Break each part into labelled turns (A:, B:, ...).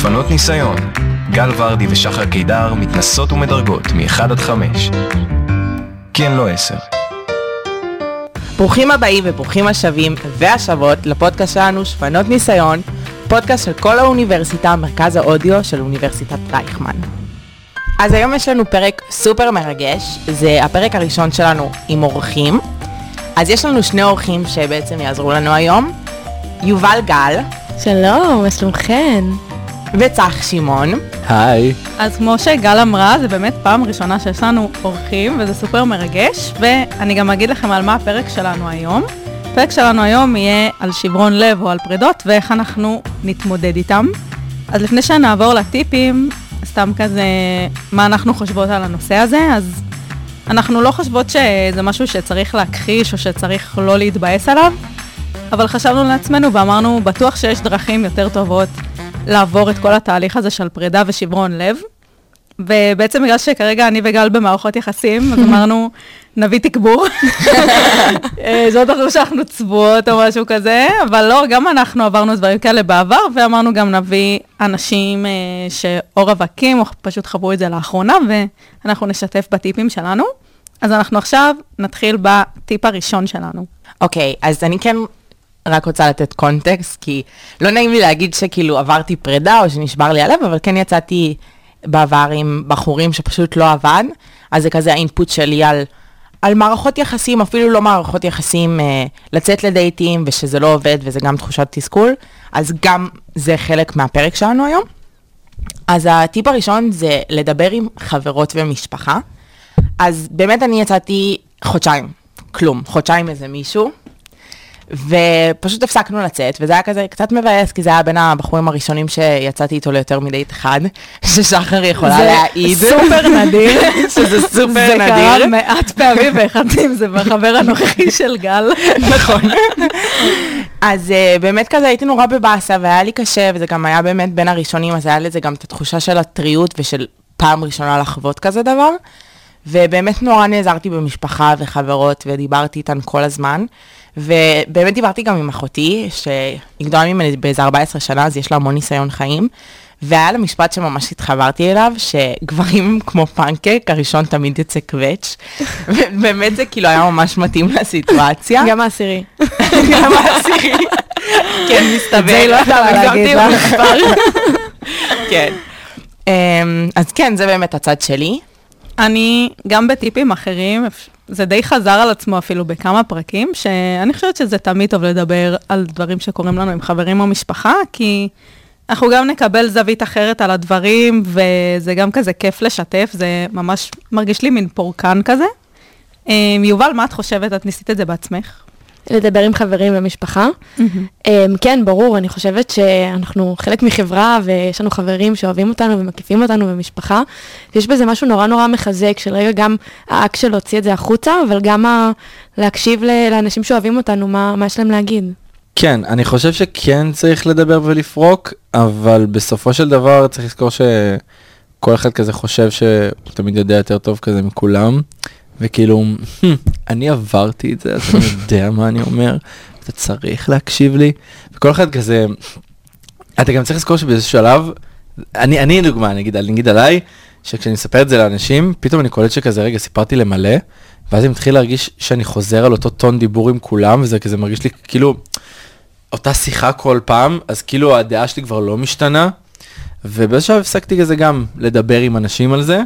A: שפנות ניסיון. גל ורדי ושחר קידר מתנסות ומדרגות מ-1 עד 5. כן, לא 10.
B: ברוכים הבאים וברוכים השבים והשבות לפודקאסט שלנו שפנות ניסיון, פודקאסט של כל האוניברסיטה, מרכז האודיו של אוניברסיטת רייכמן. אז היום יש לנו פרק סופר מרגש, זה הפרק הראשון שלנו עם אורחים. אז יש לנו שני אורחים שבעצם יעזרו לנו היום, יובל גל
C: שלום, מה שלומכן?
B: וצח שמעון.
D: היי.
E: אז כמו שגל אמרה, זה באמת פעם ראשונה שיש לנו אורחים, וזה סופר מרגש, ואני גם אגיד לכם על מה הפרק שלנו היום. הפרק שלנו היום יהיה על שברון לב או על פרידות, ואיך אנחנו נתמודד איתם. אז לפני שנעבור לטיפים, סתם כזה, מה אנחנו חושבות על הנושא הזה, אז אנחנו לא חושבות שזה משהו שצריך להכחיש או שצריך לא להתבאס עליו, אבל חשבנו לעצמנו ואמרנו, בטוח שיש דרכים יותר טובות לעבור את כל התהליך הזה של פרידה ושברון לב. ובעצם בגלל שכרגע אני וגל במערכות יחסים, אז אמרנו, נביא תגבור. אה, זאת אחרי שאנחנו צבועות או משהו כזה, אבל לא, גם אנחנו עברנו דברים כאלה בעבר, ואמרנו גם נביא אנשים אה, שאו רווקים, או פשוט חוו את זה לאחרונה, ואנחנו נשתף בטיפים שלנו. אז אנחנו עכשיו נתחיל בטיפ הראשון שלנו.
B: אוקיי, okay, אז אני כן רק רוצה לתת קונטקסט, כי לא נעים לי להגיד שכאילו עברתי פרידה או שנשבר לי הלב, אבל כן יצאתי בעבר עם בחורים שפשוט לא עבד, אז זה כזה האינפוט שלי על, על מערכות יחסים, אפילו לא מערכות יחסים, אה, לצאת לדייטים ושזה לא עובד וזה גם תחושת תסכול, אז גם זה חלק מהפרק שלנו היום. אז הטיפ הראשון זה לדבר עם חברות ומשפחה. אז באמת אני יצאתי חודשיים, כלום, חודשיים איזה מישהו, ופשוט הפסקנו לצאת, וזה היה כזה קצת מבאס, כי זה היה בין הבחורים הראשונים שיצאתי איתו ליותר מדייט אחד, ששחר יכולה להעיד.
E: זה סופר נדיר.
B: שזה סופר
E: זה
B: נדיר.
E: קרה מעט פעמים, ואחד מהם זה בחבר הנוכחי של גל.
B: נכון. אז uh, באמת כזה הייתי נורא בבאסה, והיה לי קשה, וזה גם היה באמת בין הראשונים, אז היה לזה גם את התחושה של הטריות ושל פעם ראשונה לחוות כזה דבר. ובאמת נורא נעזרתי במשפחה וחברות, ודיברתי איתן כל הזמן. ובאמת דיברתי גם עם אחותי, שהיא גדולה ממני באיזה 14 שנה, אז יש לה המון ניסיון חיים. והיה לה משפט שממש התחברתי אליו, שגברים כמו פנקק, הראשון תמיד יוצא קווץ'. ובאמת זה כאילו היה ממש מתאים לסיטואציה.
C: גם העשירי.
B: גם העשירי. כן, מסתבר.
C: זה לא יכולה להגיד לך.
B: כן. אמ, אז כן, זה באמת הצד שלי.
E: אני, גם בטיפים אחרים, זה די חזר על עצמו אפילו בכמה פרקים, שאני חושבת שזה תמיד טוב לדבר על דברים שקורים לנו עם חברים או משפחה, כי אנחנו גם נקבל זווית אחרת על הדברים, וזה גם כזה כיף לשתף, זה ממש מרגיש לי מין פורקן כזה. אמ, יובל, מה את חושבת? את ניסית את זה בעצמך?
C: לדבר עם חברים ומשפחה. אמ, כן, ברור, אני חושבת שאנחנו חלק מחברה ויש לנו חברים שאוהבים אותנו ומקיפים אותנו במשפחה. יש בזה משהו נורא נורא מחזק, של רגע גם האקט של להוציא את זה החוצה, אבל גם ה- להקשיב לאנשים שאוהבים אותנו, מה מה יש להם להגיד.
D: כן, אני חושב שכן צריך לדבר ולפרוק, אבל בסופו של דבר צריך לזכור שכל אחד כזה חושב שהוא תמיד יודע יותר טוב כזה מכולם, וכאילו, "Hmm, אני עברתי את זה, אז אני יודע מה אני אומר, אתה צריך להקשיב לי, וכל אחד כזה, אתה גם צריך לזכור שבאיזשהו שלב, אני, אני דוגמה, נגיד, אני אגיד עליי, שכשאני מספר את זה לאנשים, פתאום אני קולט שכזה, רגע, סיפרתי למלא, ואז אני מתחיל להרגיש שאני חוזר על אותו טון דיבור עם כולם, וזה כזה מרגיש לי כאילו, אותה שיחה כל פעם, אז כאילו הדעה שלי כבר לא משתנה, ובאיזשהו הפסקתי כזה גם לדבר עם אנשים על זה,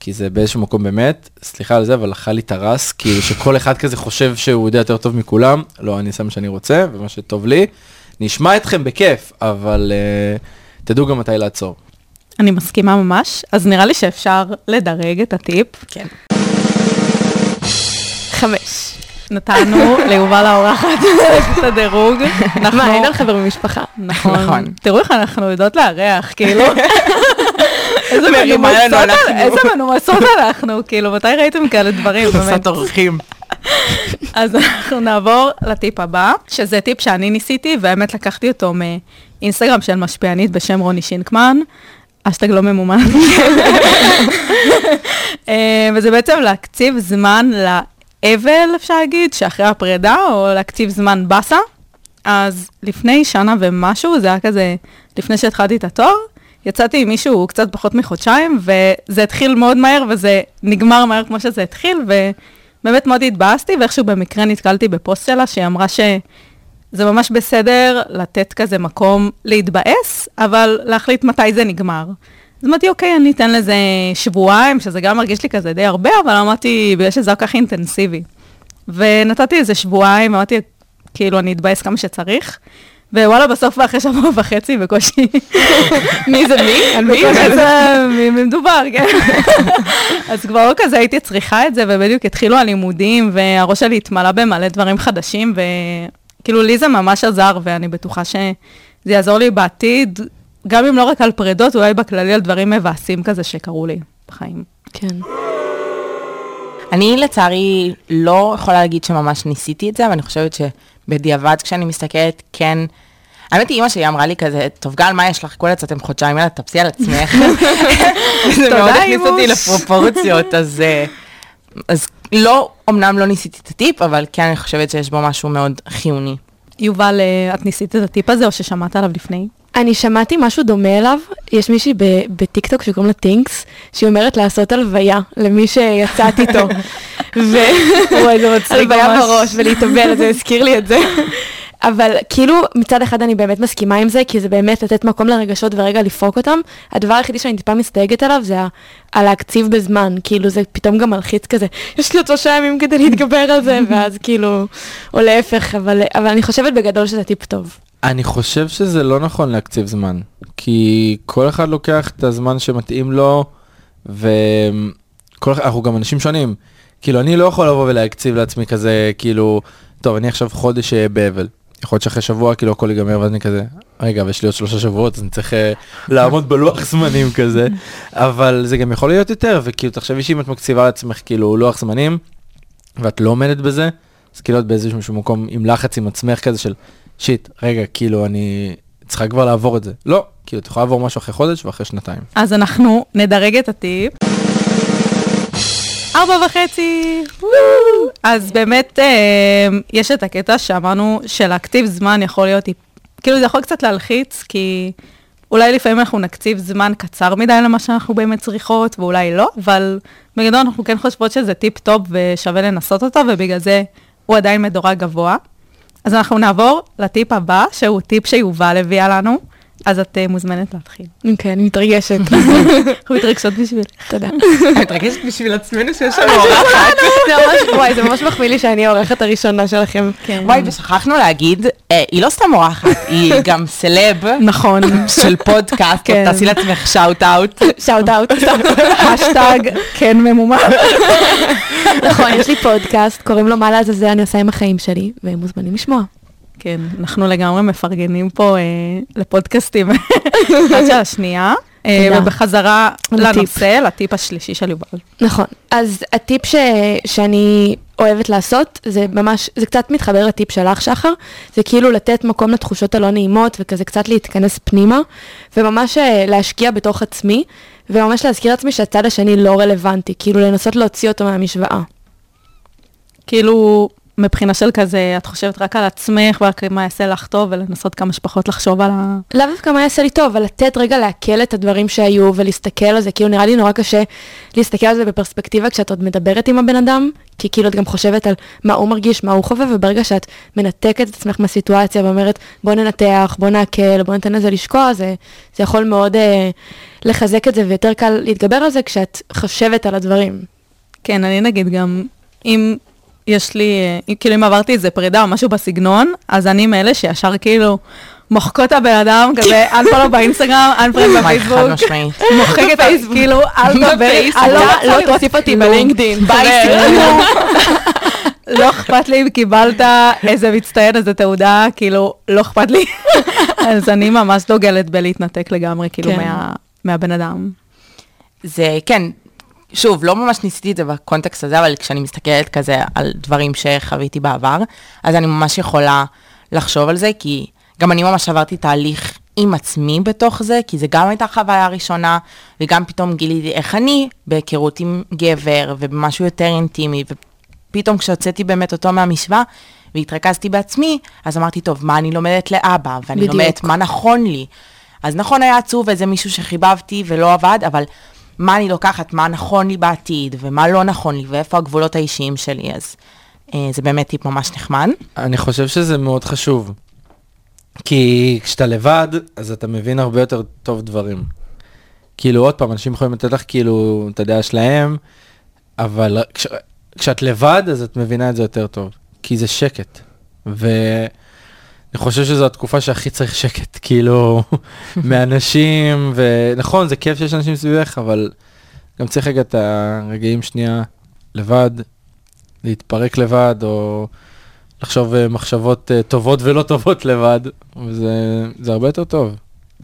D: כי זה באיזשהו מקום באמת, סליחה על זה, אבל אכל לי את הרס, כאילו שכל אחד כזה חושב שהוא יודע יותר טוב מכולם, לא, אני אעשה מה שאני רוצה, ומה שטוב לי. נשמע אתכם בכיף, אבל uh, תדעו גם מתי לעצור.
E: אני מסכימה ממש, אז נראה לי שאפשר לדרג את הטיפ.
B: כן.
C: חמש.
E: נתנו ליובל האורחת את הדירוג.
C: מה, אין על חבר במשפחה?
E: נכון.
B: נכון.
E: תראו איך אנחנו יודעות לארח, כאילו. איזה
B: מרימה לנו
E: מנומסות
B: אנחנו.
E: על- איזה מנומסות אנחנו, כאילו, מתי ראיתם כאלה דברים, באמת?
B: עושות אורחים.
E: אז אנחנו נעבור לטיפ הבא, שזה טיפ שאני ניסיתי, והאמת לקחתי אותו מאינסטגרם של משפיענית בשם רוני שינקמן. אשטג לא ממומן. אה, וזה בעצם להקציב זמן לאבל, אפשר להגיד, שאחרי הפרידה, או להקציב זמן באסה. אז לפני שנה ומשהו, זה היה כזה לפני שהתחלתי את התואר, יצאתי עם מישהו קצת פחות מחודשיים, וזה התחיל מאוד מהר, וזה נגמר מהר כמו שזה התחיל, ובאמת מאוד התבאסתי, ואיכשהו במקרה נתקלתי בפוסט שלה, שהיא אמרה שזה ממש בסדר לתת כזה מקום להתבאס, אבל להחליט מתי זה נגמר. אז אמרתי, אוקיי, אני אתן לזה שבועיים, שזה גם מרגיש לי כזה די הרבה, אבל אמרתי, בגלל שזה כל כך אינטנסיבי. ונתתי איזה שבועיים, אמרתי, כאילו, אני אתבאס כמה שצריך. ווואלה, בסוף אחרי שבוע וחצי, בקושי...
C: מי זה מי? על מי?
E: מי מדובר, כן. אז כבר לא כזה הייתי צריכה את זה, ובדיוק התחילו הלימודים, והראש שלי התמלא במלא דברים חדשים, וכאילו לי זה ממש עזר, ואני בטוחה שזה יעזור לי בעתיד, גם אם לא רק על פרדות, אולי בכללי על דברים מבאסים כזה שקרו לי בחיים.
C: כן.
B: אני לצערי לא יכולה להגיד שממש ניסיתי את זה, אבל אני חושבת שבדיעבד כשאני מסתכלת, כן... האמת היא, אימא שלי אמרה לי כזה, טוב גל, מה יש לך? כולה יצאתם חודשיים, יאללה, תפסי על עצמך. זה מאוד הכניס אותי לפרופורציות, אז... אה, אז לא, אמנם לא ניסיתי את הטיפ, אבל כן, אני חושבת שיש בו משהו מאוד חיוני.
E: יובל, אה, את ניסית את הטיפ הזה, או ששמעת עליו לפני?
C: אני שמעתי משהו דומה אליו, יש מישהי בטיקטוק שקוראים לה טינקס, שהיא אומרת לעשות הלוויה למי שיצאת איתו.
E: וואי, זה מצחיק
C: הלוויה
E: ממש.
C: בראש ולהתאבל, זה הזכיר לי את זה. אבל כאילו, מצד אחד אני באמת מסכימה עם זה, כי זה באמת לתת מקום לרגשות ורגע לפרוק אותם. הדבר היחידי שאני טיפה מסתייגת עליו זה על להקציב בזמן, כאילו זה פתאום גם מלחיץ כזה, יש לי עוד שלושה ימים כדי להתגבר על זה, ואז כאילו, או להפך, אבל, אבל אני חושבת בגדול שזה טיפ טוב.
D: אני חושב שזה לא נכון להקציב זמן, כי כל אחד לוקח את הזמן שמתאים לו, ואנחנו גם אנשים שונים. כאילו, אני לא יכול לבוא ולהקציב לעצמי כזה, כאילו, טוב, אני עכשיו חודש אה, באבל. יכול להיות שאחרי שבוע כאילו הכל ייגמר ואז אני כזה, רגע, ויש לי עוד שלושה שבועות, אז אני צריך אה, לעמוד בלוח זמנים כזה, אבל זה גם יכול להיות יותר, וכאילו, תחשבי שאם את מקציבה לעצמך כאילו לוח זמנים, ואת לא עומדת בזה, אז כאילו את באיזשהו מקום עם לחץ עם עצמך כזה של, שיט, רגע, כאילו אני צריכה כבר לעבור את זה. לא, כאילו את יכולה לעבור משהו אחרי חודש ואחרי שנתיים.
E: אז אנחנו נדרג את הטיפ. ארבע וחצי. אז באמת, אה, יש את הקטע שאמרנו שלהקציב זמן יכול להיות, כאילו זה יכול קצת להלחיץ, כי אולי לפעמים אנחנו נקציב זמן קצר מדי למה שאנחנו באמת צריכות, ואולי לא, אבל בגדול אנחנו כן חושבות שזה טיפ טופ ושווה לנסות אותו, ובגלל זה הוא עדיין מדורג גבוה. אז אנחנו נעבור לטיפ הבא, שהוא טיפ שיובל הביאה לנו, אז את uh, מוזמנת להתחיל.
C: אוקיי, אני מתרגשת.
E: אנחנו מתרגשות בשביל.
C: תודה.
B: מתרגשת בשביל עצמנו שיש לנו אורחת.
C: זה ממש, וואי, זה ממש מחמיא לי שאני האורחת הראשונה שלכם.
E: כן.
B: וואי, ושכחנו להגיד, אה, היא לא סתם אורחת, היא גם סלב,
E: נכון.
B: של פודקאסט,
E: כן.
B: תעשי לעצמך shout out.
C: shout out.
E: השטג כן ממומן.
C: נכון, יש לי פודקאסט, קוראים לו מה לעזאזל אני עושה עם החיים שלי, והם מוזמנים לשמוע.
E: כן, אנחנו לגמרי מפרגנים פה אה, לפודקאסטים אחד של השנייה. אה. ובחזרה. לנושא, לטיפ השלישי של יובל.
C: נכון, אז הטיפ ש... שאני אוהבת לעשות, זה ממש, זה קצת מתחבר לטיפ שלך, שחר, זה כאילו לתת מקום לתחושות הלא נעימות, וכזה קצת להתכנס פנימה, וממש אה, להשקיע בתוך עצמי, וממש להזכיר לעצמי שהצד השני לא רלוונטי, כאילו לנסות להוציא אותו מהמשוואה.
E: כאילו, מבחינה של כזה, את חושבת רק על עצמך ורק מה יעשה לך טוב, ולנסות כמה שפחות לחשוב על ה...
C: לאו דווקא מה יעשה לי טוב, אבל לתת רגע לעכל את הדברים שהיו ולהסתכל על זה, כאילו נראה לי נורא קשה להסתכל על זה בפרספקטיבה כשאת עוד מדברת עם הבן אדם, כי כאילו את גם חושבת על מה הוא מרגיש, מה הוא חווה, וברגע שאת מנתקת את עצמך מהסיטואציה ואומרת בוא ננתח, בוא נעכל, בוא ניתן לזה לשקוע, זה, זה יכול מאוד אה, לחזק את זה ויותר קל להתגבר על זה כשאת חושבת על הדברים.
E: כן, אני נגיד גם, אם יש לי, כאילו אם עברתי איזה פרידה או משהו בסגנון, אז אני מאלה שישר כאילו מוחקות את הבן אדם, כזה unfollow באינסטגרם, unfollow
B: וואי, חד
E: בפייסבוק,
B: משמעית.
E: מוחקת, כאילו, אל תדבר,
C: לא תוסיף אותי בלינקדאין.
E: ביי, לא אכפת לי אם קיבלת איזה מצטיין, איזה תעודה, כאילו, לא אכפת לי. אז אני ממש דוגלת בלהתנתק לגמרי, כאילו,
C: כן.
E: מה- מהבן אדם.
B: זה, כן, שוב, לא ממש ניסיתי את זה בקונטקסט הזה, אבל כשאני מסתכלת כזה על דברים שחוויתי בעבר, אז אני ממש יכולה לחשוב על זה, כי גם אני ממש עברתי תהליך עם עצמי בתוך זה, כי זה גם הייתה חוויה ראשונה, וגם פתאום גיליתי איך אני, בהיכרות עם גבר, ובמשהו יותר אינטימי, ופתאום כשהוצאתי באמת אותו מהמשוואה, והתרכזתי בעצמי, אז אמרתי, טוב, מה אני לומדת לאבא, ואני
C: בדיוק.
B: לומדת מה נכון לי. אז נכון היה עצוב איזה מישהו שחיבבתי ולא עבד, אבל מה אני לוקחת, מה נכון לי בעתיד, ומה לא נכון לי, ואיפה הגבולות האישיים שלי, אז אה, זה באמת טיפ ממש נחמד.
D: אני חושב שזה מאוד חשוב. כי כשאתה לבד, אז אתה מבין הרבה יותר טוב דברים. כאילו, עוד פעם, אנשים יכולים לתת לך כאילו את הדעה שלהם, אבל כש, כשאת לבד, אז את מבינה את זה יותר טוב. כי זה שקט. ואני חושב שזו התקופה שהכי צריך שקט, כאילו, מאנשים, ונכון, זה כיף שיש אנשים סביבך, אבל גם צריך רגע את הרגעים שנייה לבד, להתפרק לבד, או לחשוב אה, מחשבות אה, טובות ולא טובות לבד, וזה זה הרבה יותר טוב.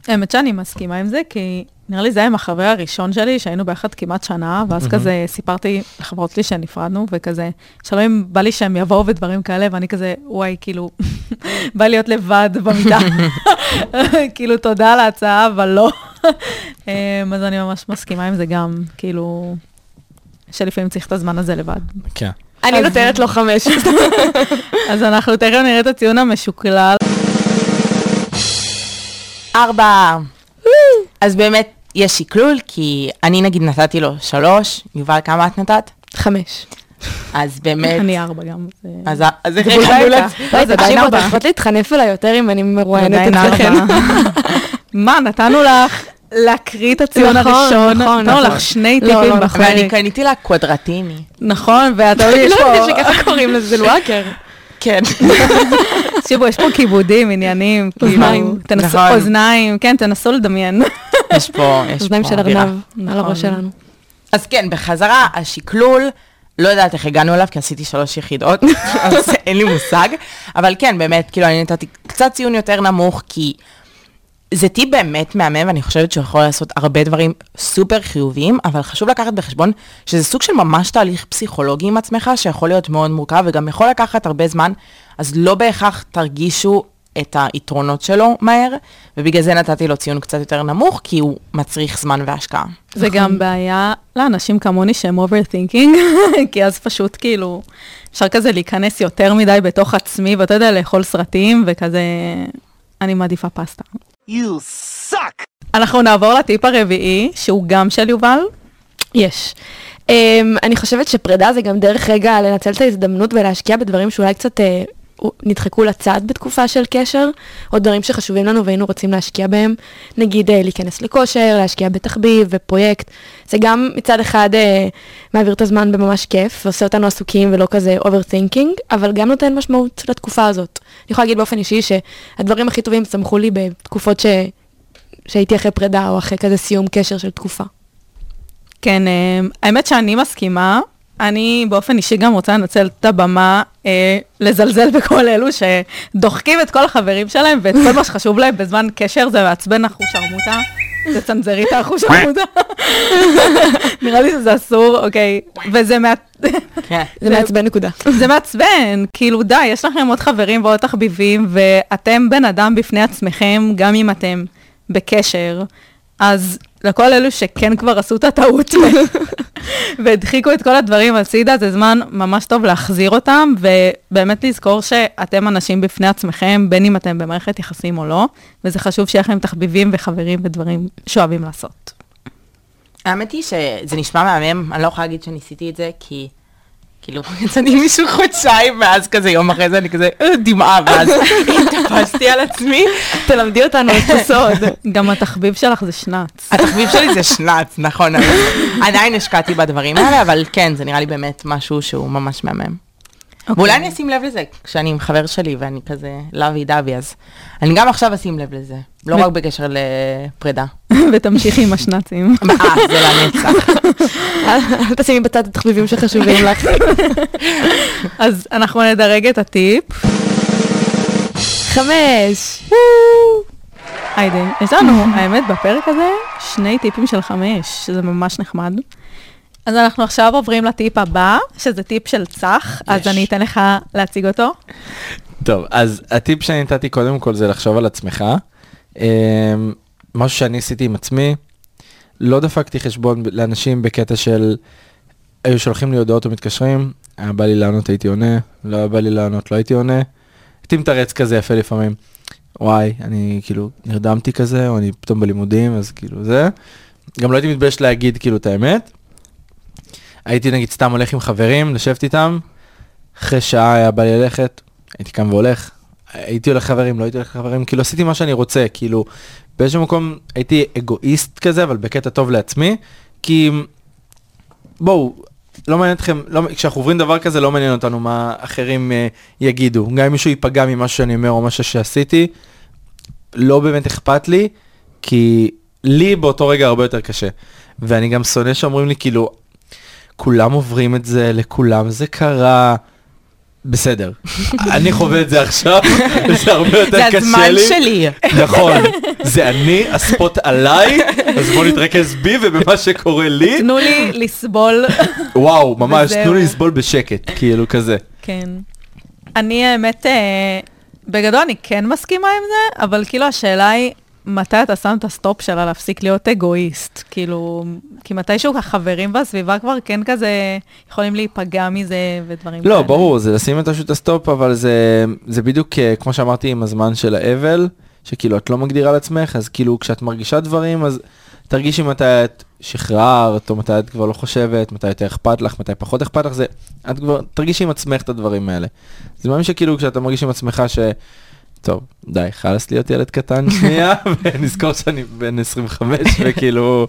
E: האמת שאני מסכימה עם זה, כי נראה לי זה היה עם החבר הראשון שלי, שהיינו ביחד כמעט שנה, ואז. כזה סיפרתי לחברות שלי שנפרדנו, וכזה, שלום, בא לי שהם יבואו ודברים כאלה, ואני כזה, וואי, כאילו, בא להיות לבד במיטה. כאילו, תודה על ההצעה, אבל לא. אמ, אז אני ממש מסכימה עם זה גם, כאילו, שלפעמים צריך את הזמן הזה לבד.
D: כן.
C: אני נותנת לו חמש.
E: אז אנחנו תכף נראה את הציון המשוקלל.
B: ארבע. אז באמת, יש שקלול, כי אני נגיד נתתי לו שלוש, יובל, כמה את נתת?
C: חמש.
B: אז באמת,
E: אני ארבע גם.
B: אז איך
E: זה בול
B: הגענו. לזה?
E: לא, זה עדיין ארבע.
C: יכולות להתחנף אליי יותר אם אני מרואיינת אצלכם.
E: מה, נתנו לך להקריא את הציון
C: נכון,
E: הראשון,
C: נכון,
E: נתנו
C: נכון.
E: לך שני
C: לא,
E: טיפים
C: לא,
B: ואני
E: בחלק.
B: קניתי לה קוודרטיני.
E: נכון, ואתה יודע, יש
C: לא
E: פה,
C: ידעתי שככה קוראים לזה, זה לואקר.
B: כן.
E: תקשיבו, יש פה כיבודים, עניינים, כאילו,
C: אוזניים.
E: תנסו,
B: נכון.
E: אוזניים, כן, תנסו לדמיין.
B: יש פה, יש
C: אוזניים
B: פה
C: של
B: אווירה.
C: ארנב על
E: נכון.
C: הראש שלנו.
B: אז כן, בחזרה, השקלול, לא יודעת איך הגענו אליו, כי עשיתי שלוש יחידות, אז אין לי מושג. אבל כן, באמת, כאילו, אני נתתי קצת ציון יותר נמוך, כי זה טיפ באמת מהמם, ואני חושבת שהוא יכול לעשות הרבה דברים סופר חיוביים, אבל חשוב לקחת בחשבון שזה סוג של ממש תהליך פסיכולוגי עם עצמך, שיכול להיות מאוד מורכב, וגם יכול לקחת הרבה זמן, אז לא בהכרח תרגישו את היתרונות שלו מהר, ובגלל זה נתתי לו ציון קצת יותר נמוך, כי הוא מצריך זמן והשקעה.
E: זה גם בעיה לאנשים כמוני שהם overthinking, כי אז פשוט כאילו, אפשר כזה להיכנס יותר מדי בתוך עצמי, ואתה יודע, לאכול סרטים, וכזה, אני מעדיפה פסטה.
F: You suck!
E: אנחנו נעבור לטיפ הרביעי, שהוא גם של יובל.
C: יש. Um, אני חושבת שפרידה זה גם דרך רגע לנצל את ההזדמנות ולהשקיע בדברים שאולי קצת uh, נדחקו לצד בתקופה של קשר, או דברים שחשובים לנו והיינו רוצים להשקיע בהם. נגיד uh, להיכנס לכושר, להשקיע בתחביב, בפרויקט. זה גם מצד אחד uh, מעביר את הזמן בממש כיף, ועושה אותנו עסוקים ולא כזה overthinking, אבל גם נותן משמעות לתקופה הזאת. אני יכולה להגיד באופן אישי שהדברים הכי טובים צמחו לי בתקופות ש... שהייתי אחרי פרידה או אחרי כזה סיום קשר של תקופה.
E: כן, אה, האמת שאני מסכימה. אני באופן אישי גם רוצה לנצל את הבמה, אה, לזלזל בכל אלו שדוחקים את כל החברים שלהם ואת כל מה שחשוב להם בזמן קשר, זה מעצבן אחוש שרמוטה. תצנזרי את האחוש שרמוטה. נראה לי שזה אסור, אוקיי. וזה מה...
B: כן.
C: זה מעצבן נקודה.
E: זה מעצבן, כאילו די, יש לכם עוד חברים ועוד תחביבים, ואתם בן אדם בפני עצמכם, גם אם אתם בקשר, אז לכל אלו שכן כבר עשו את הטעות והדחיקו את כל הדברים הצידה, זה זמן ממש טוב להחזיר אותם, ובאמת לזכור שאתם אנשים בפני עצמכם, בין אם אתם במערכת יחסים או לא, וזה חשוב שיהיה לכם תחביבים וחברים ודברים שאוהבים לעשות.
B: האמת היא שזה נשמע מהמם, אני לא יכולה להגיד שניסיתי את זה, כי כאילו יצאתי מישהו חודשיים, ואז כזה יום אחרי זה אני כזה "אה, דמעה, ואז התאפסתי על עצמי.
C: תלמדי אותנו את הסוד.
E: גם התחביב שלך זה שנץ.
B: התחביב שלי זה שנץ, נכון, עדיין השקעתי בדברים האלה, אבל כן, זה נראה לי באמת משהו שהוא ממש מהמם. ואולי אני אשים לב לזה כשאני עם חבר שלי ואני כזה לאבי דבי, אז אני גם עכשיו אשים לב לזה, לא רק בקשר לפרידה.
E: ותמשיכי עם השנצים.
B: אה, זה לנצח.
C: אל תשימי בצד את התחביבים שחשובים לך.
E: אז אנחנו נדרג את הטיפ.
C: חמש.
E: היידה, יש לנו, האמת, בפרק הזה, שני טיפים של חמש, שזה ממש נחמד. אז אנחנו עכשיו עוברים לטיפ הבא, שזה טיפ של צח, אז אני אתן לך להציג אותו.
D: טוב, אז הטיפ שאני נתתי קודם כל זה לחשוב על עצמך. אמ, משהו שאני עשיתי עם עצמי, לא דפקתי חשבון לאנשים בקטע של היו שולחים לי הודעות ומתקשרים, היה בא לי לענות הייתי עונה, לא היה בא לי לענות לא הייתי עונה. הייתי מתרץ כזה יפה לפעמים. וואי, אני כאילו נרדמתי כזה, או אני פתאום בלימודים, אז כאילו זה. גם לא הייתי מתבייש להגיד כאילו את האמת. הייתי נגיד סתם הולך עם חברים, לשבת איתם, אחרי שעה היה בא לי ללכת, הייתי קם והולך. הייתי הולך חברים, לא הייתי הולך חברים, כאילו עשיתי מה שאני רוצה, כאילו באיזשהו מקום הייתי אגואיסט כזה, אבל בקטע טוב לעצמי, כי בואו, לא מעניין אתכם, לא, כשאנחנו עוברים דבר כזה לא מעניין אותנו מה אחרים uh, יגידו, גם אם מישהו ייפגע ממה שאני אומר או משהו שעשיתי, לא באמת אכפת לי, כי לי באותו רגע הרבה יותר קשה. ואני גם שונא שאומרים לי כאילו, כולם עוברים את זה, לכולם זה קרה. בסדר, אני חווה את זה עכשיו, זה הרבה יותר
B: זה
D: קשה
B: הזמן
D: לי.
B: שלי.
D: נכון, זה אני, הספוט עליי, אז בואו נתרכז בי ובמה שקורה לי.
E: תנו לי לסבול.
D: וואו, ממש. תנו לי לסבול בשקט, כאילו כזה.
E: כן. אני האמת, אה, בגדול אני כן מסכימה עם זה, אבל כאילו השאלה היא, מתי אתה שם את ה stop של להפסיק להיות אגואיסט? כאילו, כי מתישהו החברים והסביבה כבר כן כזה יכולים להיפגע מזה ודברים
D: לא, ברור, זה לשים את השוק ה stop, אבל זה, זה בדיוק אה, כמו שאמרתי עם הזמן של האבל, שכאילו את לא מגדירה לעצמך, אז כאילו כשאת מרגישה דברים, אז תרגישי מתי את שחררת, או מתי את כבר לא חושבת, מתי יותר אכפת לך, מתי פחות אכפת לך, זה, את כבר תרגישי עם עצמך את הדברים האלה. זה מאמין שכאילו כשאתה מרגיש עם עצמך ש... טוב, די, חלאס להיות ילד קטן שנייה, ונזכור שאני בן 25, וכאילו,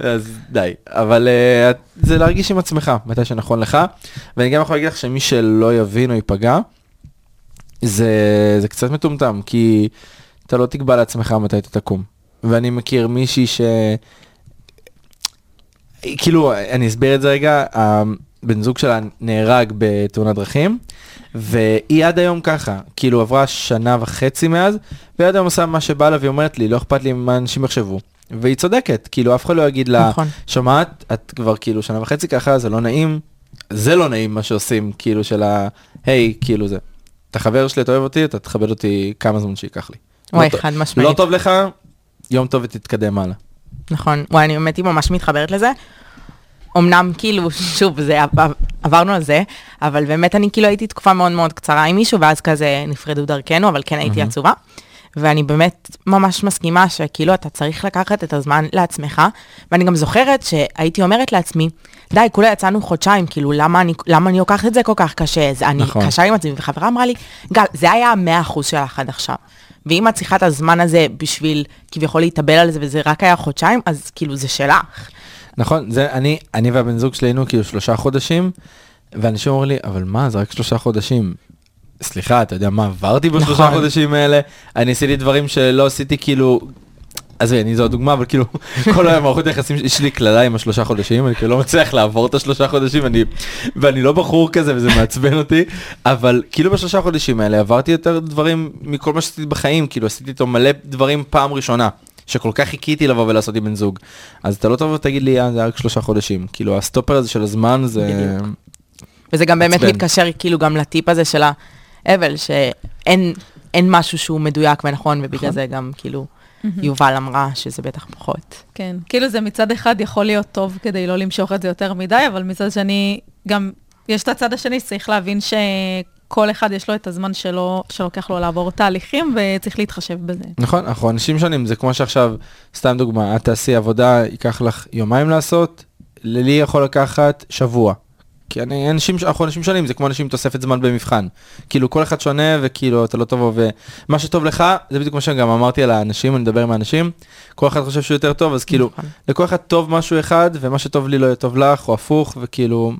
D: אז די. אבל uh, זה להרגיש עם עצמך, מתי שנכון לך. ואני גם יכול להגיד לך שמי שלא יבין או ייפגע, זה, זה קצת מטומטם, כי אתה לא תקבע לעצמך מתי אתה תקום. ואני מכיר מישהי ש... כאילו, אני אסביר את זה רגע, הבן זוג שלה נהרג בתאונת דרכים, והיא עד היום ככה, כאילו עברה שנה וחצי מאז, והיא עד היום עושה מה שבא לה והיא אומרת לי, לא אכפת לי מה אנשים יחשבו. והיא צודקת, כאילו אף אחד לא יגיד לה,
B: נכון.
D: שומעת, את כבר כאילו שנה וחצי ככה, זה לא נעים, זה לא נעים מה שעושים, כאילו של ה... היי, כאילו זה. אתה חבר שלי, אתה אוהב אותי, אתה תכבד אותי כמה זמן שייקח לי.
B: וואי,
D: לא טוב-
B: חד משמעית.
D: לא טוב לך, יום טוב ותתקדם הלאה.
B: נכון, וואי, אני באמת ממש מתחברת לזה. אמנם כאילו, שוב, זה, עב- עברנו על זה, אבל באמת אני כאילו הייתי תקופה מאוד מאוד קצרה עם מישהו, ואז כזה נפרדו דרכנו, אבל כן הייתי עצובה. ואני באמת ממש מסכימה שכאילו אתה צריך לקחת את הזמן לעצמך, ואני גם זוכרת שהייתי אומרת לעצמי, די, כולה יצאנו חודשיים, כאילו, למה אני, למה אני לוקחת את זה כל כך קשה? זה, אני
D: נכון.
B: קשה עם עצמי, וחברה אמרה לי, גל, זה היה המאה אחוז שלך עד עכשיו. ואם את צריכה את הזמן הזה בשביל כביכול להתאבל על זה, וזה רק היה חודשיים, אז כאילו זה שלך.
D: נכון, זה אני, אני והבן זוג שלי היינו כאילו שלושה חודשים, ואנשים אומרים לי, אבל מה, זה רק שלושה חודשים. סליחה, אתה יודע מה עברתי בשלושה
B: נכון.
D: חודשים האלה? אני עשיתי דברים שלא עשיתי כאילו... עזבי, אני זו הדוגמה, אבל כאילו, כל היום מערכות היחסים, יש לי קללה עם השלושה חודשים, אני כאילו לא מצליח לעבור את השלושה חודשים, ואני, ואני לא בחור כזה וזה מעצבן אותי, אבל כאילו בשלושה חודשים האלה עברתי יותר דברים מכל מה שעשיתי בחיים, כאילו עשיתי איתו מלא דברים פעם ראשונה, שכל כך חיכיתי לבוא ולעשות עם בן זוג. אז אתה לא תבוא ותגיד לי, אה, זה רק שלושה חודשים, כאילו הסטופר הזה של הזמן זה...
B: בדיוק. וזה גם באמת
D: עצבן.
B: מתקשר כאילו גם לטיפ הזה של האבל, שאין אין משהו שהוא מדויק ונכון, ובגלל זה גם כאילו יובל אמרה שזה בטח פחות.
E: כן, כאילו זה מצד אחד יכול להיות טוב כדי לא למשוך את זה יותר מדי, אבל מצד שני, גם יש את הצד השני, צריך להבין שכל אחד יש לו את הזמן שלו, שלוקח לו לעבור תהליכים, וצריך להתחשב בזה.
D: נכון, אנחנו אנשים שונים, זה כמו שעכשיו, סתם דוגמה, את תעשי עבודה, ייקח לך יומיים לעשות, לי יכול לקחת שבוע. כי אני, אנשים, אנחנו אנשים שונים, זה כמו אנשים תוספת זמן במבחן. כאילו כל אחד שונה וכאילו אתה לא תבוא ומה שטוב לך, זה בדיוק מה שגם אמרתי על האנשים, אני מדבר עם האנשים, כל אחד חושב שהוא יותר טוב, אז כאילו,
B: נכון.
D: לכל אחד טוב משהו אחד, ומה שטוב לי לא יהיה טוב לך, או הפוך, וכאילו,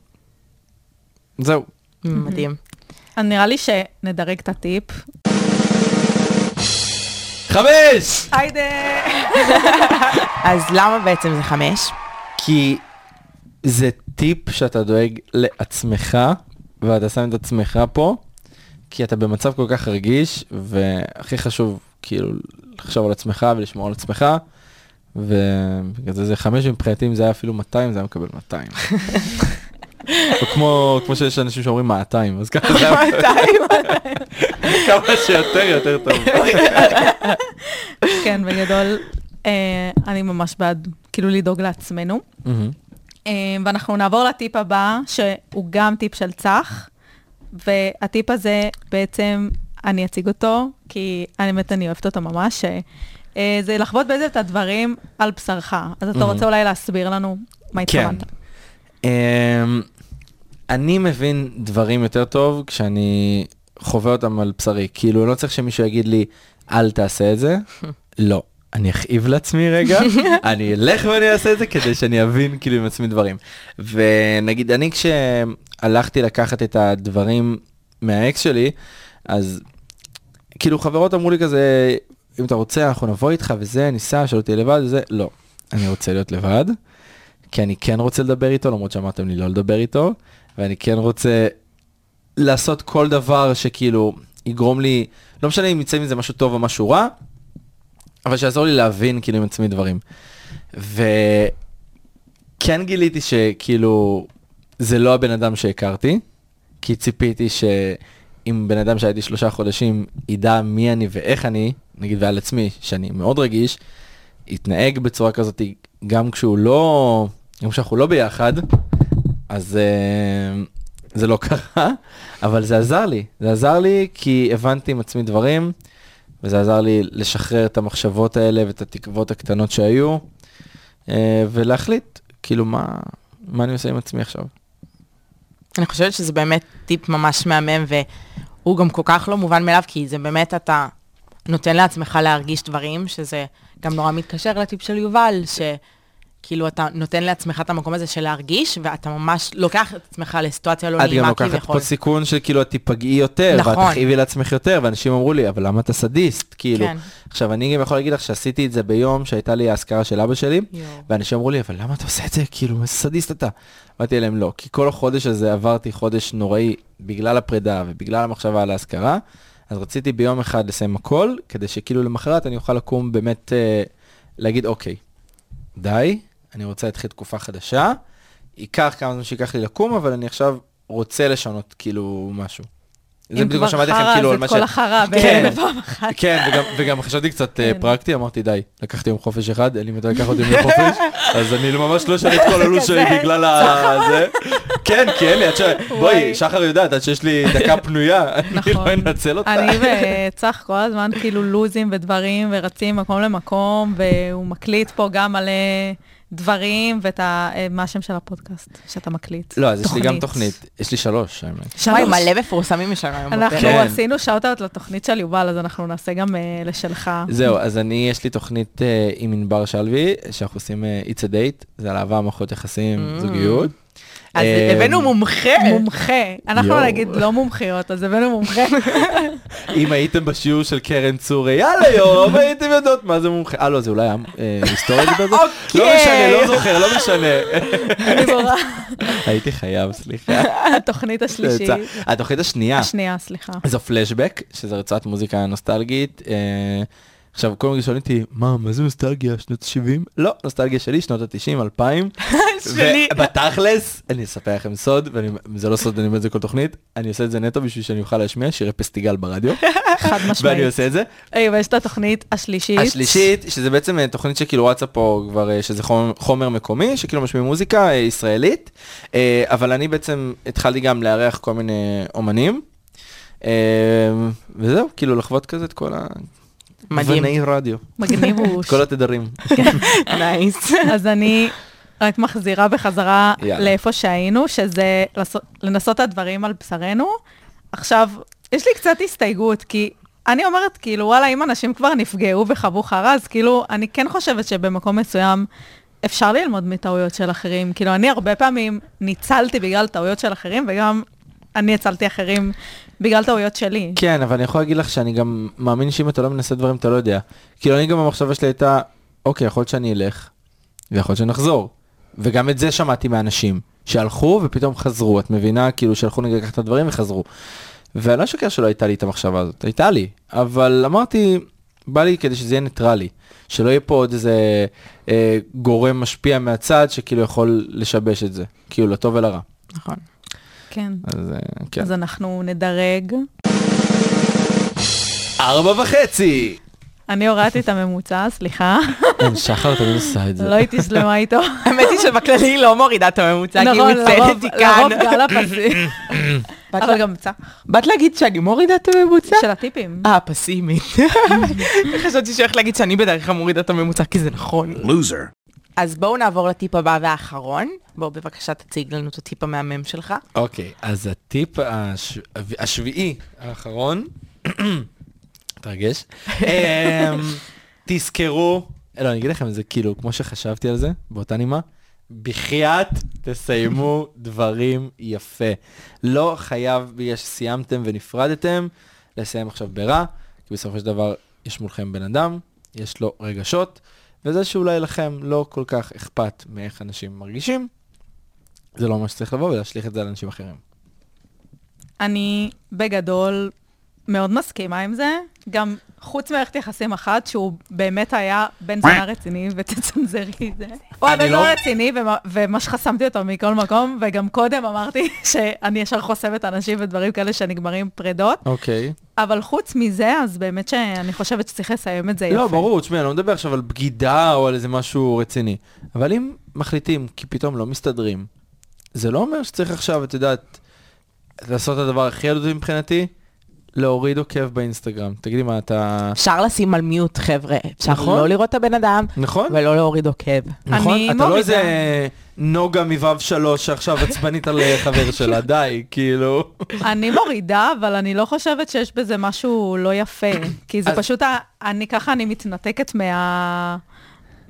D: זהו.
B: מדהים.
E: נראה לי שנדרג את הטיפ.
D: חמש!
E: היידה!
B: אז למה בעצם זה חמש?
D: כי זה טיפ שאתה דואג לעצמך, ואתה שם את עצמך פה, כי אתה במצב כל כך רגיש, והכי חשוב כאילו לחשוב על עצמך ולשמור על עצמך, ובגלל זה זה חמש מבחינתי, אם זה היה אפילו 200, זה היה מקבל 200. כמו, כמו שיש אנשים שאומרים 200, אז ככה זה היה כמה שיותר יותר טוב.
E: כן, בגדול, אה, אני ממש בעד, כאילו, לדאוג לעצמנו. אה, ואנחנו נעבור לטיפ הבא, שהוא גם טיפ של צח, והטיפ הזה בעצם, אני אציג אותו, כי אני באמת, אני אוהבת אותו ממש. אה, זה לחוות בעצם את הדברים על בשרך. אז אתה. רוצה אולי להסביר לנו מה התכוונת?
D: אני מבין דברים יותר טוב כשאני חווה אותם על בשרי. כאילו, לא צריך שמישהו יגיד לי, אל תעשה את זה. לא. אני אכאיב לעצמי רגע, אני אלך ואני אעשה את זה כדי שאני אבין כאילו עם עצמי דברים. ונגיד, אני כשהלכתי לקחת את הדברים מהאקס שלי, אז כאילו חברות אמרו לי כזה, אם אתה רוצה אנחנו נבוא איתך וזה, ניסע, שלא תהיה לבד וזה, לא. אני רוצה להיות לבד, כי אני כן רוצה לדבר איתו, למרות שאמרתם לי לא לדבר איתו, ואני כן רוצה לעשות כל דבר שכאילו יגרום לי, לא משנה אם יצא מזה משהו טוב או משהו רע, אבל שיעזור לי להבין כאילו עם עצמי דברים. וכן גיליתי שכאילו זה לא הבן אדם שהכרתי, כי ציפיתי שאם בן אדם שהייתי שלושה חודשים ידע מי אני ואיך אני, נגיד ועל עצמי, שאני מאוד רגיש, יתנהג בצורה כזאת גם כשהוא לא, גם כשאנחנו לא ביחד, אז uh, זה לא קרה, אבל זה עזר לי, זה עזר לי כי הבנתי עם עצמי דברים, וזה עזר לי לשחרר את המחשבות האלה ואת התקוות הקטנות שהיו, uh, ולהחליט, כאילו, מה, מה אני עושה עם עצמי עכשיו.
B: אני חושבת שזה באמת טיפ ממש מהמם, והוא גם כל כך לא מובן מאליו, כי זה באמת אתה נותן לעצמך להרגיש דברים, שזה גם נורא מתקשר לטיפ של יובל, שכאילו אתה נותן לעצמך את המקום הזה של להרגיש, ואתה ממש לוקח את עצמך לסיטואציה לא
D: את גם
B: נעימה
D: לוקחת
B: כביכול.
D: פה סיכון של כאילו את תיפגעי יותר, ואת
B: נכון.
D: תכאיבי לעצמך יותר, ואנשים אמרו לי, אבל למה אתה סדיסט? כאילו,
B: כן.
D: עכשיו אני גם יכול להגיד לך שעשיתי את זה ביום שהייתה לי האזכרה של אבא שלי,
B: יואו.
D: ואנשים אמרו לי, אבל למה אתה עושה את זה? כאילו, איזה סדיסט אתה. אמרתי להם, לא, כי כל החודש הזה עברתי חודש נוראי בגלל הפרידה ובגלל המחשבה על האזכרה, אז רציתי ביום אחד לסיים הכל, כדי שכאילו למחרת אני אוכל לקום באמת אה, להגיד, אוקיי, די, אני רוצה להתחיל תקופה חדשה, ייקח כמה זמן שייקח לי לקום, אבל אני עכשיו רוצה לשנות כאילו משהו. זה בדיוק מה שאמרתי לכם, כאילו, על
E: אם כבר. חרא, אז את כל החרא
D: כן.
E: בפעם אחת.
D: כן, וגם, וגם חשבתי קצת אה,
E: כן.
D: פרקטי, אמרתי די, לקחתי יום חופש אחד, אין לי מתי לקחת יום חופש, אז אני ממש לא אשנה את כל הלו"ז שלי. בגלל ה... זה. כן, כי אין לי, עד ש... בואי. שחר יודעת, עד שיש לי דקה פנויה, אני לא
E: נכון.
D: אנצל אותה.
E: אני וצח כל הזמן כאילו לוזים ודברים ורצים מקום למקום, והוא מקליט פה גם מלא דברים, ואת ה... אה, מה השם של הפודקאסט שאתה מקליט?
D: לא, אז יש לי גם תוכנית, יש לי שלוש, האמת.
B: וואי,
E: שלוש.
B: מלא מפורסמים יש לנו היום.
E: אנחנו.
D: כן.
E: עשינו shout-out לתוכנית של יובל, אז אנחנו נעשה גם אה, לשלך.
D: זהו, אז אני, יש לי תוכנית אה, עם ענבר שלוי, שאנחנו עושים אה, It's a Date, זה על אהבה, מערכות יחסים,
B: Mm.
D: זוגיות.
B: אז
D: אה,
B: הבאנו מומחה.
E: מומחה. אנחנו. נגיד לא מומחיות, אז הבאנו מומחה.
D: אם הייתם בשיעור של קרן צור אייל היום, הייתם יודעות מה זה מומחה. אה, לא, זה אולי אה, היסטוריה בזה? לא
B: אוקיי.
D: משנה, לא זוכר, לא משנה. הייתי חייב, סליחה.
E: התוכנית השלישית.
D: התוכנית השנייה,
E: השנייה, סליחה.
D: זו פלשבק, שזו רצועת מוזיקה נוסטלגית. עכשיו, כל מיני שואלים אותי, מה, מה זה נוסטלגיה, שנות ה-70? לא, נוסטלגיה שלי, שנות ה-90, 2000.
B: שלי.
D: ובתכלס, אני אספר לכם סוד, וזה לא סוד, אני אומר את זה כל תוכנית, אני עושה את זה נטו בשביל שאני אוכל להשמיע שירי פסטיגל ברדיו,
E: חד
D: ואני
E: משמעית.
D: עושה את זה.
E: ויש את התוכנית השלישית.
D: השלישית, שזה בעצם אה, תוכנית שכאילו רצה פה כבר, אה, שזה חומר, מקומי, שכאילו משמיעים מוזיקה אה, ישראלית, אבל אני בעצם התחלתי גם לארח כל מיני אומנים, וזהו, כאילו לחוות כזה את כל
B: מדהים.
D: הגווני רדיו,
E: מגניב הוא.
D: את כל התדרים.
B: נייס.
E: אז אני רק מחזירה בחזרה. לאיפה שהיינו, שזה לנסות את הדברים על בשרנו. עכשיו, יש לי קצת הסתייגות, כי אני אומרת, כאילו, וואלה, אם אנשים כבר נפגעו וחוו חרא, אז כאילו, אני כן חושבת שבמקום מסוים אפשר ללמוד מטעויות של אחרים. כאילו, אני הרבה פעמים ניצלתי בגלל טעויות של אחרים, וגם אני הצלתי אחרים בגלל טעויות שלי.
D: כן, אבל אני יכול להגיד לך שאני גם מאמין שאם אתה לא מנסה דברים אתה לא יודע. כאילו אני גם המחשבה שלי הייתה, אוקיי, יכול להיות שאני אלך, ויכול להיות שנחזור. וגם את זה שמעתי מאנשים, שהלכו ופתאום חזרו, את מבינה? כאילו שהלכו נגיד לקחת את הדברים וחזרו. ואני לא אשקר שלא הייתה לי את המחשבה הזאת, הייתה לי. אבל אמרתי, בא לי כדי שזה יהיה ניטרלי. שלא יהיה פה עוד איזה אה, גורם משפיע מהצד שכאילו יכול לשבש את זה. כאילו לטוב ולרע.
B: נכון.
E: כן.
D: אז אה, כן.
E: אז אנחנו נדרג.
D: ארבע וחצי!
E: אני הורדתי את הממוצע, סליחה.
D: כן, שחר תמיד עושה את זה.
E: לא הייתי שלמה איתו.
B: האמת היא שבכללי היא לא מורידה את הממוצע, כי היא
E: נכון,
B: מציינת כאן.
E: לרוב גל הפסים.
B: באת
E: אבל גם צח.
B: באת להגיד שאני מורידה את הממוצע?
E: של הטיפים.
B: אה, פסימית. חשבתי שהיא הולכת להגיד שאני בדרך כלל מורידה את הממוצע, כי זה נכון.
F: Loser.
B: אז בואו נעבור לטיפ הבא והאחרון. בואו בבקשה תציג לנו את הטיפ המהמם שלך.
D: אוקיי, אז הטיפ הש... השביעי האחרון, תרגש, אמ, תזכרו, לא, אני אגיד לכם, זה כאילו, כמו שחשבתי על זה, באותה נימה, בחייאת תסיימו דברים יפה. לא חייב בגלל שסיימתם ונפרדתם, לסיים עכשיו ברע, כי בסופו של דבר יש מולכם בן אדם, יש לו רגשות, וזה שאולי לכם לא כל כך אכפת מאיך אנשים מרגישים, זה לא מה שצריך לבוא ולהשליך את זה על אנשים אחרים.
E: אני בגדול מאוד מסכימה עם זה. גם חוץ מערכת יחסים אחת, שהוא באמת היה בן זונה רציני, ותצנזרי את זה. הוא היה בן
D: לא-
E: זונה רציני, ומה- שחסמתי אותו מכל מקום, וגם קודם אמרתי שאני ישר חוסמת אנשים ודברים כאלה שנגמרים פרדות.
D: אוקיי.
E: אבל חוץ מזה, אז באמת שאני חושבת שצריך לסיים את זה יפה.
D: לא, ברור, תשמע, אני לא מדבר עכשיו על בגידה או על איזה משהו רציני. אבל אם מחליטים כי פתאום לא מסתדרים, זה לא אומר שצריך עכשיו, את יודעת, לעשות את הדבר הכי ילדותי מבחינתי, להוריד עוקב באינסטגרם. תגידי מה, אתה...
B: אפשר לשים על מיוט, חבר'ה. אפשר
D: נכון.
B: לא לראות את הבן אדם,
D: נכון?
B: ולא להוריד עוקב.
D: נכון?
E: אני
D: אתה לא
E: מורידה.
D: איזה נוגה מו"ב שלוש שעכשיו עצבנית על חבר שלה, די, כאילו.
E: אני מורידה, אבל אני לא חושבת שיש בזה משהו לא יפה. כי זה
D: אז-
E: פשוט, אני ככה, אני מתנתקת מה...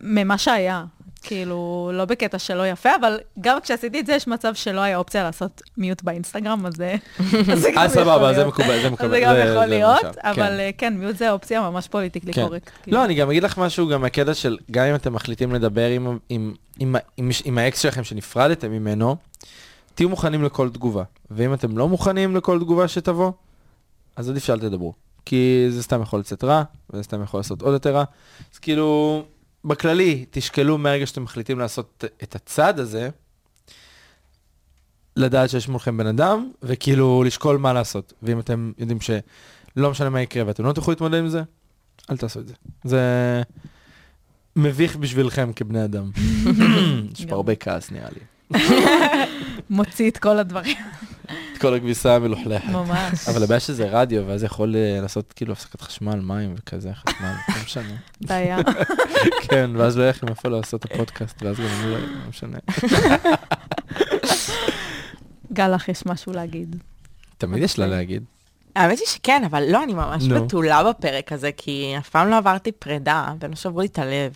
E: ממה שהיה. כאילו, לא בקטע שלא יפה, אבל גם כשעשיתי את זה, יש מצב שלא היה אופציה לעשות mute באינסטגרם, אז זה אז
D: אה, סבבה, זה. מקובל, זה מקובל.
E: זה גם יכול להיות, אבל
D: כן.
E: אה, כן, mute זה אופציה ממש politically
D: כן.
E: correct.
D: לא, אני גם אגיד לך משהו, גם הקטע של, גם אם אתם מחליטים לדבר עם האקס שלכם שנפרדתם ממנו, תהיו מוכנים לכל תגובה. ואם אתם לא מוכנים לכל תגובה שתבוא, אז עדיף שאל תדברו. כי זה סתם יכול לצאת רע, וזה סתם יכול לעשות עוד יותר רע. אז כאילו, בכללי, תשקלו מהרגע שאתם מחליטים לעשות את הצעד הזה, לדעת שיש מולכם בן אדם, וכאילו לשקול מה לעשות. ואם אתם יודעים שלא משנה מה יקרה ואתם לא תוכלו להתמודד עם זה, אל תעשו את זה. זה מביך בשבילכם כבני אדם. יש פה הרבה כעס נראה לי.
E: מוציא את כל הדברים,
D: כל הכביסה המלוכלכת.
E: ממש.
D: אבל הבעיה שזה רדיו, ואז יכול אה, לעשות כאילו הפסקת חשמל, מים וכזה, חשמל, לא משנה.
E: בעיה.
D: כן, ואז לא יהיה לכם איפה לעשות את הפודקאסט, ואז גם אני לא לא משנה.
E: גל, לך יש משהו להגיד.
D: תמיד יש לה להגיד.
B: האמת היא שכן, אבל לא, אני ממש. בתולה בפרק הזה, כי אף פעם לא עברתי פרידה, ולא שברו לי את הלב.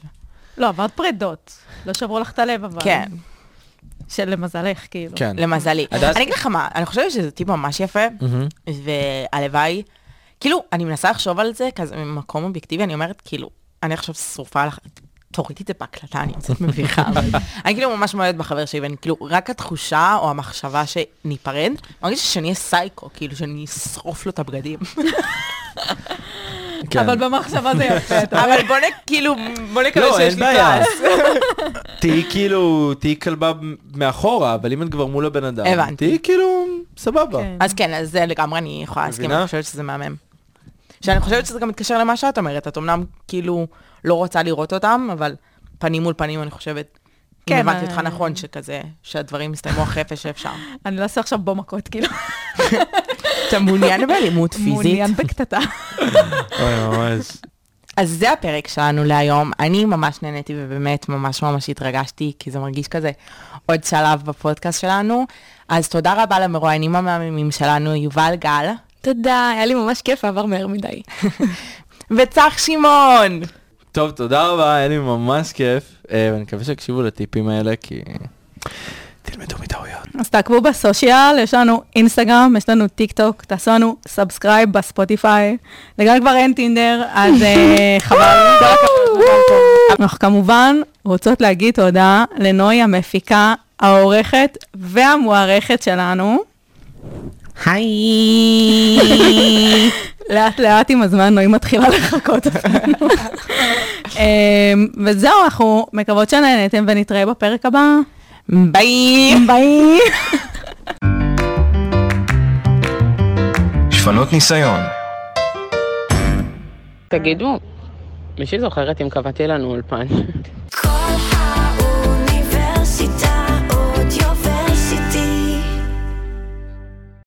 E: לא, עברת פרידות. לא שברו לך את הלב, אבל...
B: כן,
E: שלמזלך, כאילו.
D: כן.
B: למזלי.
D: הדס-
B: אני אגיד לך מה, אני חושבת שזה טיפ ממש יפה. והלוואי, כאילו, אני מנסה לחשוב על זה כזה ממקום אובייקטיבי, אני אומרת, כאילו, אני עכשיו שרופה לך, תורידי את זה בהקלטה, אני קצת מביכה, אני כאילו ממש מועדת בחבר שלי, ואני כאילו, רק התחושה או המחשבה שניפרד, מרגיש שאני אהיה סייקו, כאילו, שאני אשרוף לו את הבגדים.
D: כן.
E: אבל במחשבה זה יפה. אתה
B: אבל בוא. כאילו, בוא נקווה
D: לא,
B: שיש
D: אין
B: לי
D: בעיה.
B: כעס.
D: תהיי כאילו, תהיי כלבה מאחורה, אבל אם את כבר מול הבן אדם,
B: הבנתי.
D: תהיי כאילו, סבבה.
E: כן.
B: אז כן, אז זה לגמרי אני יכולה להסכים? אני חושבת שזה מהמם. שאני חושבת שזה גם מתקשר למה שאת אומרת, את אמנם כאילו לא רוצה לראות אותם, אבל פנים מול פנים, אני חושבת, אם
E: כן,
B: הבנתי אותך
E: אה,
B: נכון, שכזה, שהדברים יסתיימו הכי יפה שאפשר.
E: אני לא אעשה עכשיו בו מכות, כאילו.
B: אתה מעוניין באלימות פיזית?
E: מעוניין בקטטה.
D: אוי, ממש.
B: אז זה הפרק שלנו להיום. אני ממש נהניתי ובאמת ממש ממש התרגשתי, כי זה מרגיש כזה עוד שלב בפודקאסט שלנו. אז תודה רבה למרואיינים המהממים שלנו, יובל גל
C: תודה, היה לי ממש כיף, עבר מהר מדי.
B: וצח שמעון.
D: טוב, תודה רבה, היה לי ממש כיף, אה, ואני מקווה שיקשיבו לטיפים האלה, כי תלמדו מטעויות.
E: אז תעקבו ב social, יש לנו אינסטגרם, יש לנו טיק טוק, תעשו לנו subscribe בספוטיפיי. לגל כבר אין טינדר, אז אה, חבל. אנחנו כמובן רוצות להגיד תודה לנוי המפיקה, העורכת והמוערכת שלנו. היי. לאט לאט עם הזמן נוי מתחילה לחבב אותנו. אמ, וזהו, אנחנו מקוות שנהנתם ונתראה בפרק הבא.
B: ביי.
E: ביי.
A: שפנות ניסיון,
B: תגידו,
G: מישהי זוכרת אם קבעתי לנו אולפן.